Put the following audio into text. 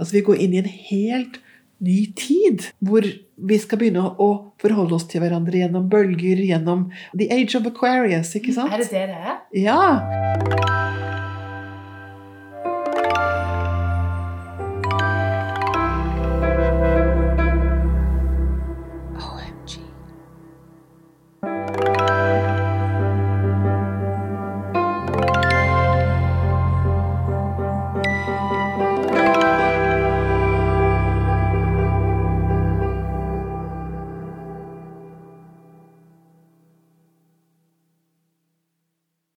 Altså vi går inn i en helt ny tid, hvor vi skal begynne å forholde oss til hverandre gjennom bølger, gjennom The Age of Aquarius, ikke sant? Er det det det er? Ja!